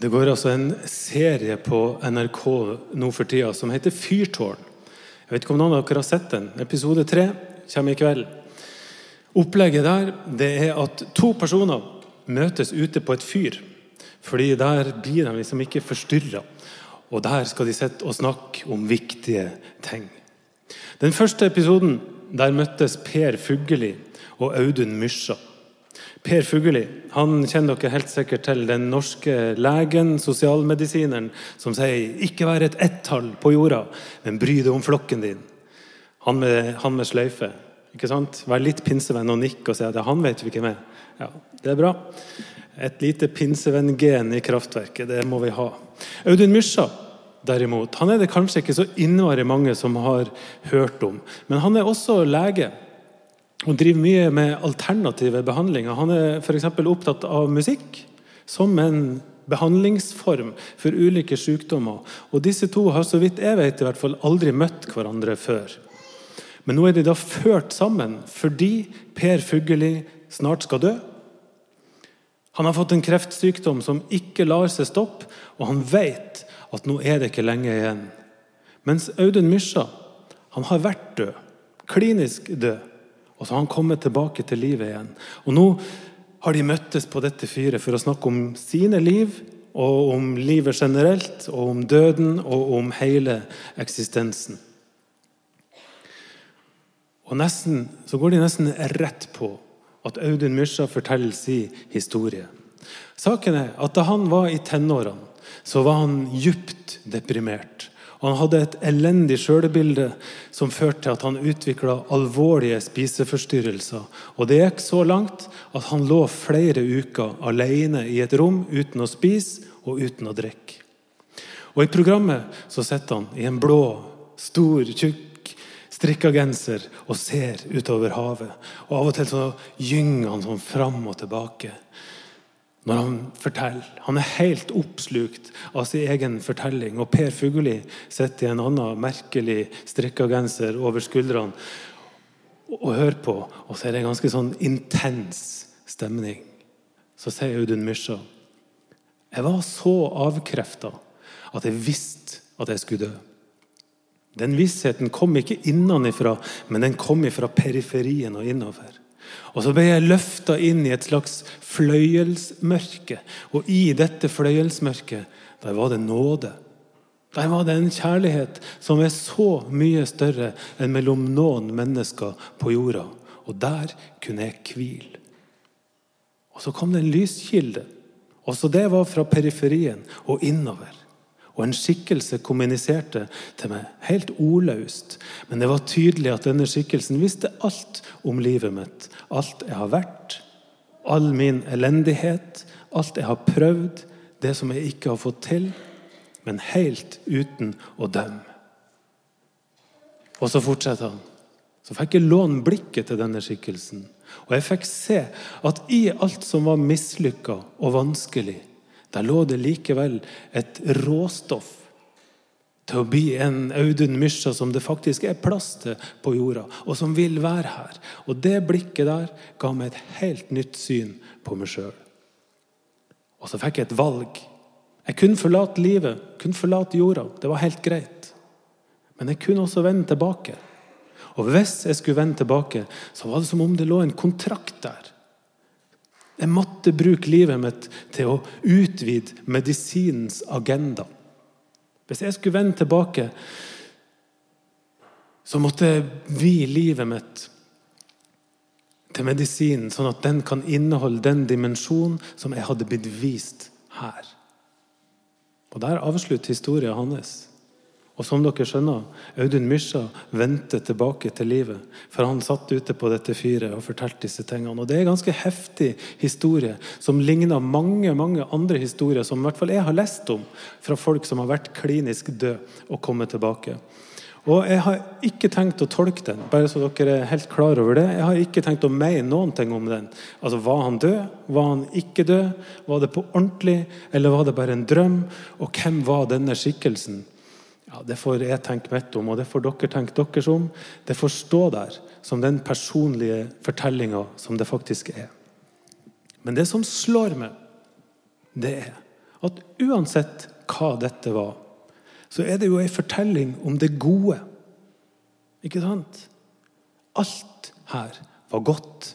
Det går altså en serie på NRK nå for tida som heter Fyrtårn. Jeg vet ikke om noen av dere har sett den. Episode tre kommer i kveld. Opplegget der det er at to personer møtes ute på et fyr. Fordi der blir de liksom ikke forstyrra. Og der skal de sitte og snakke om viktige ting. Den første episoden der møttes Per Fugelli og Audun Mysja. Per Fugelli han kjenner dere helt sikkert til den norske legen, sosialmedisineren, som sier 'ikke vær et ett-tall på jorda, men bry deg om flokken din'. Han med, han med sløyfe. ikke sant? Vær litt pinsevenn og nikk og si at han vet vi ikke med. Ja, Det er bra. Et lite pinsevenn-gen i kraftverket, det må vi ha. Audun Mysja derimot, han er det kanskje ikke så innmari mange som har hørt om. Men han er også lege og driver mye med alternative behandlinger. Han er f.eks. opptatt av musikk som en behandlingsform for ulike sykdommer. Og disse to har så vidt jeg vet i hvert fall aldri møtt hverandre før. Men nå er de da ført sammen fordi Per Fugelli snart skal dø. Han har fått en kreftsykdom som ikke lar seg stoppe, og han vet at nå er det ikke lenge igjen. Mens Audun Mysja han har vært død, klinisk død. Og så har han kommet tilbake til livet igjen. Og nå har de møttes på dette fyret for å snakke om sine liv, og om livet generelt, og om døden, og om hele eksistensen. Og nesten, så går de nesten rett på at Audun Mysja forteller sin historie. Saken er at da han var i tenårene, så var han djupt deprimert. Og han hadde et elendig sjølbilde som førte til at han utvikla alvorlige spiseforstyrrelser. Og det gikk så langt at han lå flere uker alene i et rom uten å spise og uten å drikke. Og I programmet så sitter han i en blå, stor, tjukk strikka genser og ser utover havet. Og Av og til så gynger han sånn fram og tilbake når han forteller. Han er helt oppslukt av sin egen fortelling. Og Per Fugelli sitter i en annen merkelig strikka genser over skuldrene og hører på. Og så er det en ganske sånn intens stemning. Så sier Audun Mysja Jeg var så avkrefta at jeg visste at jeg skulle dø. Den vissheten kom ikke innenfra, men den kom fra periferien og innover. Og så ble jeg løfta inn i et slags fløyelsmørke. Og i dette fløyelsmørket, der var det nåde. Der var det en kjærlighet som er så mye større enn mellom noen mennesker på jorda. Og der kunne jeg hvile. Og så kom det en lyskilde. Også det var fra periferien og innover. Og en skikkelse kommuniserte til meg, helt ordløst. Men det var tydelig at denne skikkelsen visste alt om livet mitt. Alt jeg har vært, all min elendighet, alt jeg har prøvd, det som jeg ikke har fått til. Men helt uten å dømme. Og så fortsetter han. Så fikk jeg låne blikket til denne skikkelsen. Og jeg fikk se at i alt som var mislykka og vanskelig, der lå det likevel et råstoff til å bli en Audun Mysja som det faktisk er plass til på jorda, og som vil være her. Og det blikket der ga meg et helt nytt syn på meg sjøl. Og så fikk jeg et valg. Jeg kunne forlate livet, kunne forlate jorda. Det var helt greit. Men jeg kunne også vende tilbake. Og hvis jeg skulle vende tilbake, så var det som om det lå en kontrakt der. Jeg måtte bruke livet mitt til å utvide medisinens agenda. Hvis jeg skulle vende tilbake, så måtte jeg vie livet mitt til medisinen, sånn at den kan inneholde den dimensjonen som jeg hadde blitt vist her. Og Der avslutter historien hans. Og som dere skjønner, Audun Mysja vendte tilbake til livet. For han satt ute på dette fyret og fortalte disse tingene. Og Det er en ganske heftig historie som ligner mange mange andre historier som i hvert fall jeg har lest om fra folk som har vært klinisk døde og kommet tilbake. Og Jeg har ikke tenkt å tolke den, bare så dere er helt klar over det. Jeg har ikke tenkt å mene noen ting om den. Altså, Var han død? Var han ikke død? Var det på ordentlig, eller var det bare en drøm? Og hvem var denne skikkelsen? Ja, Det får jeg tenke mitt om, og det får dere tenke deres om. Det får stå der som den personlige fortellinga som det faktisk er. Men det som slår meg, det er at uansett hva dette var, så er det jo ei fortelling om det gode. Ikke sant? Alt her var godt.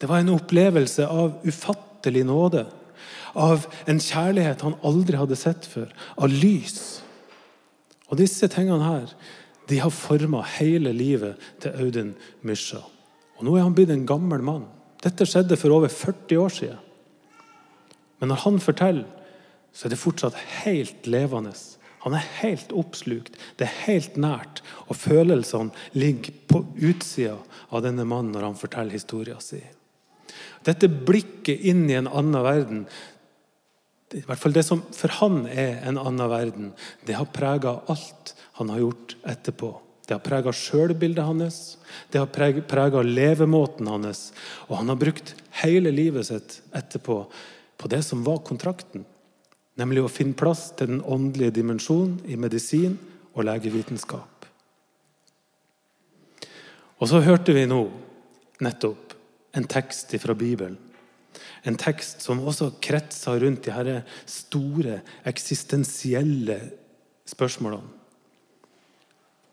Det var en opplevelse av ufattelig nåde. Av en kjærlighet han aldri hadde sett før. Av lys. Og disse tingene her de har forma hele livet til Audun Mysja. Og nå er han blitt en gammel mann. Dette skjedde for over 40 år siden. Men når han forteller, så er det fortsatt helt levende. Han er helt oppslukt. Det er helt nært. Og følelsene ligger på utsida av denne mannen når han forteller historien sin. Dette blikket inn i en annen verden, i hvert fall det som for han er en annen verden, det har prega alt han har gjort etterpå. Det har prega sjølbildet hans, det har prega levemåten hans. Og han har brukt hele livet sitt etterpå på det som var kontrakten. Nemlig å finne plass til den åndelige dimensjonen i medisin og legevitenskap. Og så hørte vi nå nettopp en tekst fra Bibelen. En tekst som også kretser rundt de her store, eksistensielle spørsmålene.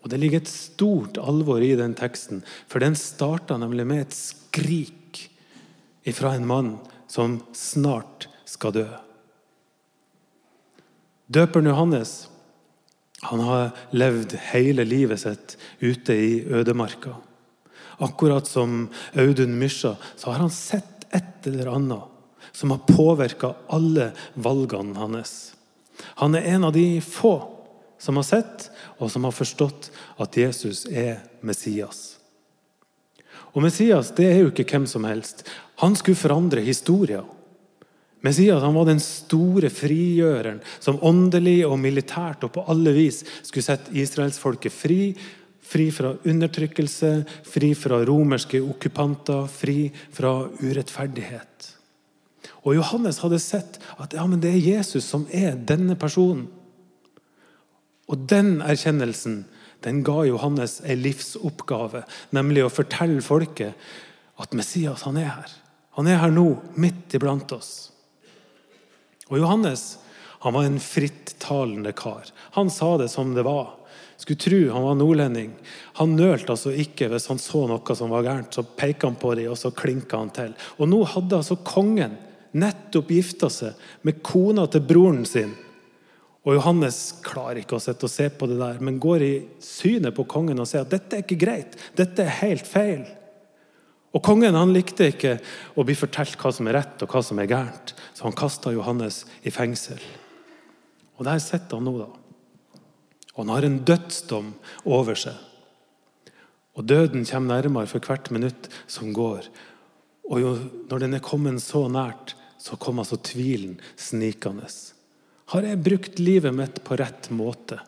Og Det ligger et stort alvor i den teksten, for den starta nemlig med et skrik fra en mann som snart skal dø. Døperen Johannes han har levd hele livet sitt ute i ødemarka. Akkurat som Audun Mysja så har han sett et eller annet som har påvirka alle valgene hans. Han er en av de få som har sett og som har forstått at Jesus er Messias. Og Messias det er jo ikke hvem som helst. Han skulle forandre historien. Messias han var den store frigjøreren som åndelig og militært og på alle vis skulle sette israelsfolket fri. Fri fra undertrykkelse, fri fra romerske okkupanter, fri fra urettferdighet. Og Johannes hadde sett at ja, det er Jesus som er denne personen. Og den erkjennelsen den ga Johannes en livsoppgave, nemlig å fortelle folket at Messias han er her. Han er her nå, midt iblant oss. Og Johannes han var en frittalende kar. Han sa det som det var. Skulle tro han var nordlending. Han nølte altså ikke hvis han så noe som var gærent. Så pekte han på det, og så klinka han til. Og nå hadde altså kongen nettopp gifta seg med kona til broren sin. Og Johannes klarer ikke å sitte og se på det der, men går i synet på kongen og sier at dette er ikke greit. Dette er helt feil. Og Kongen han likte ikke å bli fortalt hva som er rett og hva som er gærent, så han kasta Johannes i fengsel. Og Der sitter han nå, da. Og han har en dødsdom over seg. Og Døden kommer nærmere for hvert minutt som går. Og jo, når den er kommet så nært, så kommer altså tvilen snikende. Har jeg brukt livet mitt på rett måte?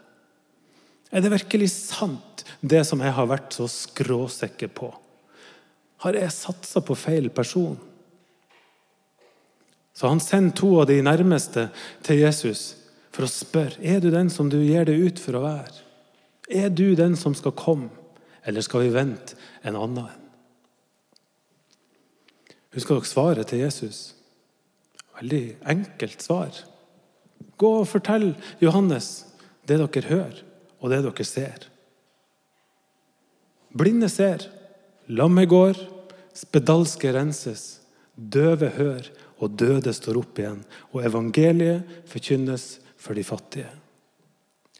Er det virkelig sant, det som jeg har vært så skråsikker på? Har jeg satsa på feil person? Så han sender to av de nærmeste til Jesus for å spørre er du den som du gir deg ut for å være. Er du den som skal komme, eller skal vi vente en annen en? Husker dere svaret til Jesus? Veldig enkelt svar. Gå og fortell Johannes det dere hører, og det dere ser. Blinde ser, Lammet går, spedalske renses, døve hør, og døde står opp igjen. Og evangeliet forkynnes for de fattige.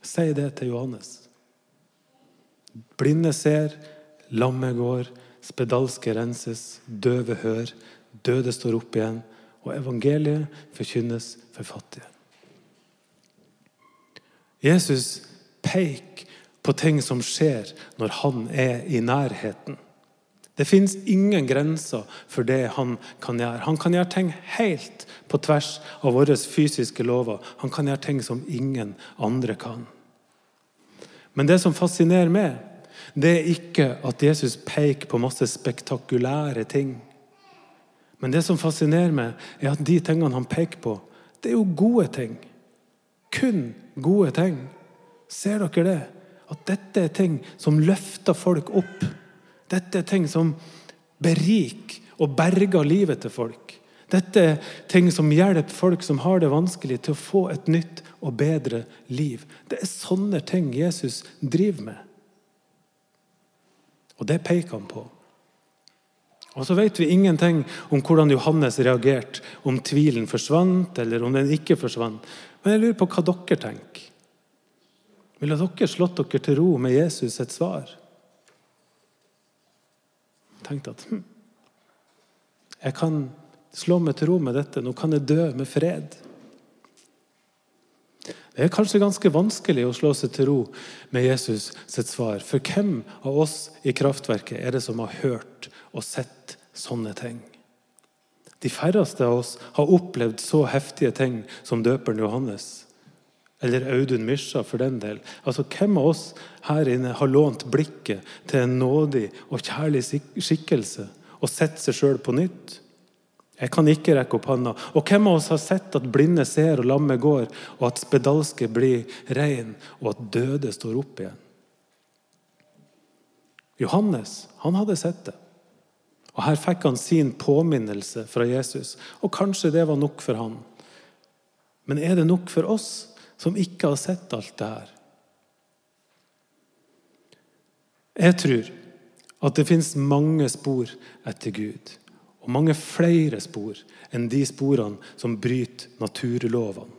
Si det til Johannes. Blinde ser, lamme går, spedalske renses, døve hør, døde står opp igjen. Og evangeliet forkynnes for fattige. Jesus peker på ting som skjer når han er i nærheten. Det fins ingen grenser for det han kan gjøre. Han kan gjøre ting helt på tvers av våre fysiske lover. Han kan gjøre ting som ingen andre kan. Men det som fascinerer meg, det er ikke at Jesus peker på masse spektakulære ting. Men det som fascinerer meg, er at de tingene han peker på, det er jo gode ting. Kun gode ting. Ser dere det? At dette er ting som løfter folk opp dette er ting som beriker og berger livet til folk. Dette er ting som hjelper folk som har det vanskelig, til å få et nytt og bedre liv. Det er sånne ting Jesus driver med. Og det peker han på. Og så vet vi ingenting om hvordan Johannes reagerte, om tvilen forsvant eller om den ikke forsvant. Men jeg lurer på hva dere tenker. Ville dere slått dere til ro med Jesus et svar? Tenkte at hm, jeg kan slå meg til ro med dette. Nå kan jeg dø med fred. Det er kanskje ganske vanskelig å slå seg til ro med Jesus sitt svar. For hvem av oss i kraftverket er det som har hørt og sett sånne ting? De færreste av oss har opplevd så heftige ting som døperen Johannes. Eller Audun Mysja, for den del. Altså, Hvem av oss her inne har lånt blikket til en nådig og kjærlig skikkelse og sett seg sjøl på nytt? Jeg kan ikke rekke opp handa. Og hvem av oss har sett at blinde ser og lamme går, og at spedalske blir rein, og at døde står opp igjen? Johannes han hadde sett det. Og Her fikk han sin påminnelse fra Jesus, og kanskje det var nok for han. Men er det nok for oss som ikke har sett alt det her? Jeg tror at det fins mange spor etter Gud og mange flere spor enn de sporene som bryter naturlovene.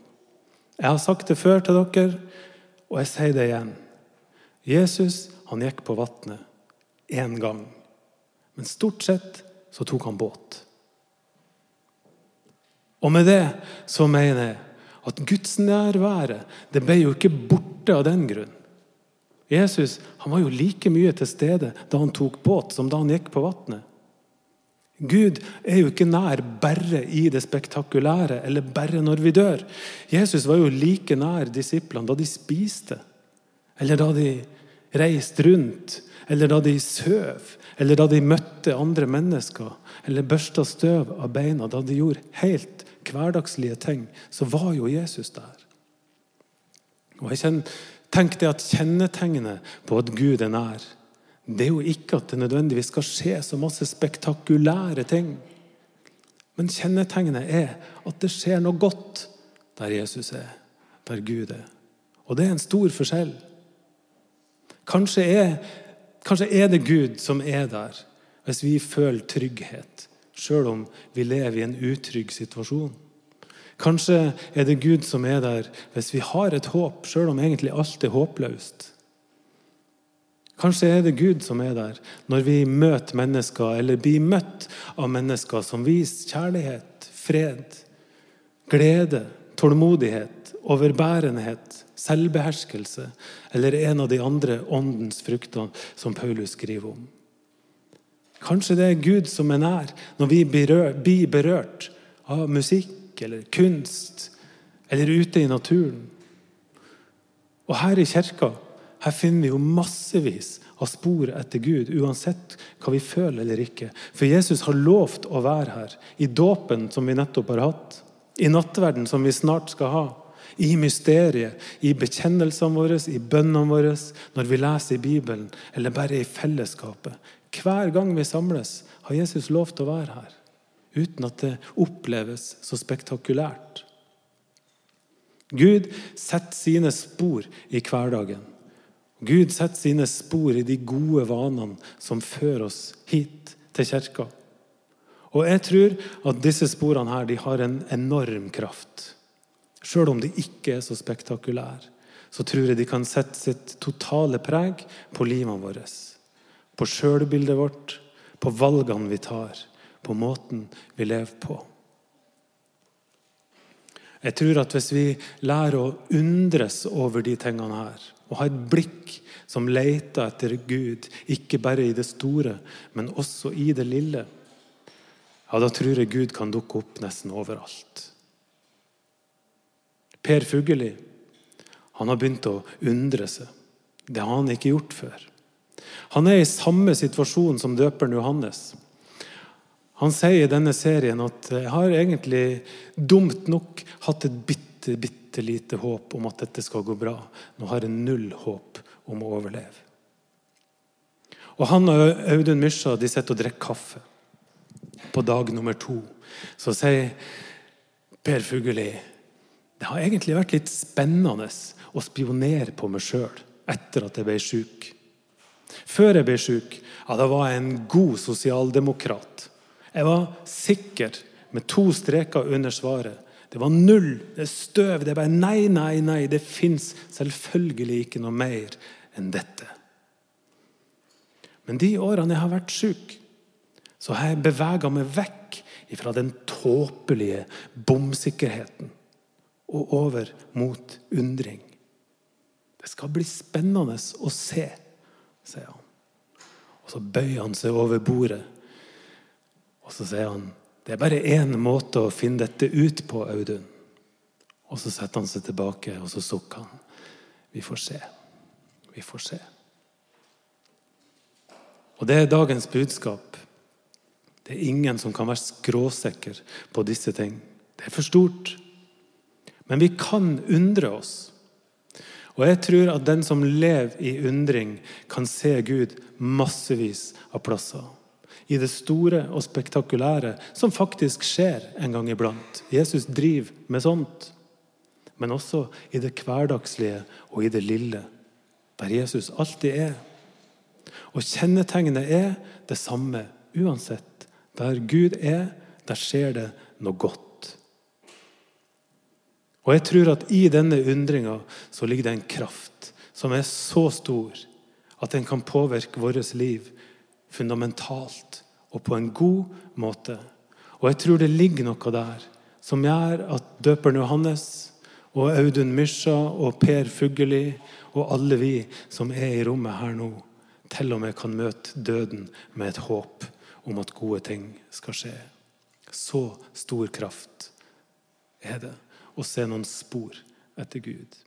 Jeg har sagt det før til dere, og jeg sier det igjen. Jesus han gikk på vannet én gang, men stort sett så tok han båt. Og med det så mener jeg at Guds nærvære det ble jo ikke borte av den grunn. Jesus han var jo like mye til stede da han tok båt, som da han gikk på vannet. Gud er jo ikke nær bare i det spektakulære eller bare når vi dør. Jesus var jo like nær disiplene da de spiste, eller da de reiste rundt, eller da de søv, eller da de møtte andre mennesker, eller børsta støv av beina. Da de gjorde helt hverdagslige ting, så var jo Jesus der. Og jeg tenker at Kjennetegnet på at Gud er nær, det er jo ikke at det nødvendigvis skal skje så masse spektakulære ting. Men kjennetegnet er at det skjer noe godt der Jesus er, der Gud er. Og det er en stor forskjell. Kanskje er, kanskje er det Gud som er der hvis vi føler trygghet, sjøl om vi lever i en utrygg situasjon. Kanskje er det Gud som er der hvis vi har et håp, sjøl om egentlig alt er håpløst. Kanskje er det Gud som er der når vi møter mennesker, eller blir møtt av mennesker som viser kjærlighet, fred, glede, tålmodighet, overbærenhet, selvbeherskelse, eller en av de andre åndens fruktene som Paulus skriver om. Kanskje det er Gud som er nær når vi blir berørt av musikk eller kunst, eller ute i naturen. Og her i kirka her finner vi jo massevis av spor etter Gud, uansett hva vi føler eller ikke. For Jesus har lovt å være her. I dåpen, som vi nettopp har hatt. I nattverden, som vi snart skal ha. I mysteriet, i bekjennelsene våre, i bønnene våre, når vi leser i Bibelen, eller bare i fellesskapet. Hver gang vi samles, har Jesus lov til å være her. Uten at det oppleves så spektakulært. Gud setter sine spor i hverdagen. Gud setter sine spor i de gode vanene som fører oss hit til kirka. Og jeg tror at disse sporene her, de har en enorm kraft. Sjøl om de ikke er så spektakulære, så tror jeg de kan sette sitt totale preg på livene våre. På sjølbildet vårt, på valgene vi tar, på måten vi lever på. Jeg tror at hvis vi lærer å undres over de tingene her, og ha et blikk som leter etter Gud, ikke bare i det store, men også i det lille, ja, da tror jeg Gud kan dukke opp nesten overalt. Per Fugelli han har begynt å undre seg. Det har han ikke gjort før. Han er i samme situasjon som døperen Johannes. Han sier i denne serien at jeg har egentlig dumt nok hatt et bitte bitte lite håp om at dette skal gå bra. Nå har jeg null håp om å overleve. Og Han og Audun Mysja de sitter og drikker kaffe. på dag nummer to, så sier Per Fugelli det har egentlig vært litt spennende å spionere på meg sjøl etter at jeg ble sjuk. Før jeg ble sjuk, ja, da var jeg en god sosialdemokrat. Jeg var sikker, med to streker under svaret. Det var null, det er støv. Det er bare nei, nei, nei. Det fins selvfølgelig ikke noe mer enn dette. Men de årene jeg har vært sjuk, så har jeg bevega meg vekk fra den tåpelige bomsikkerheten og over mot undring. Det skal bli spennende å se, sier han. Og Så bøyer han seg over bordet og så sier han det er bare én måte å finne dette ut på, Audun. Og så setter han seg tilbake og så sukker han. Vi får se. Vi får se. Og det er dagens budskap. Det er ingen som kan være skråsikker på disse ting. Det er for stort. Men vi kan undre oss. Og jeg tror at den som lever i undring, kan se Gud massevis av plasser. I det store og spektakulære som faktisk skjer en gang iblant. Jesus driver med sånt. Men også i det hverdagslige og i det lille, der Jesus alltid er. Og kjennetegnet er det samme uansett. Der Gud er, der skjer det noe godt. Og jeg tror at i denne undringa så ligger det en kraft som er så stor at den kan påvirke vårt liv fundamentalt og på en god måte. Og jeg tror det ligger noe der som gjør at døperen Johannes og Audun Mysja og Per Fugelli og alle vi som er i rommet her nå, til og med kan møte døden med et håp om at gode ting skal skje. Så stor kraft er det å se noen spor etter Gud.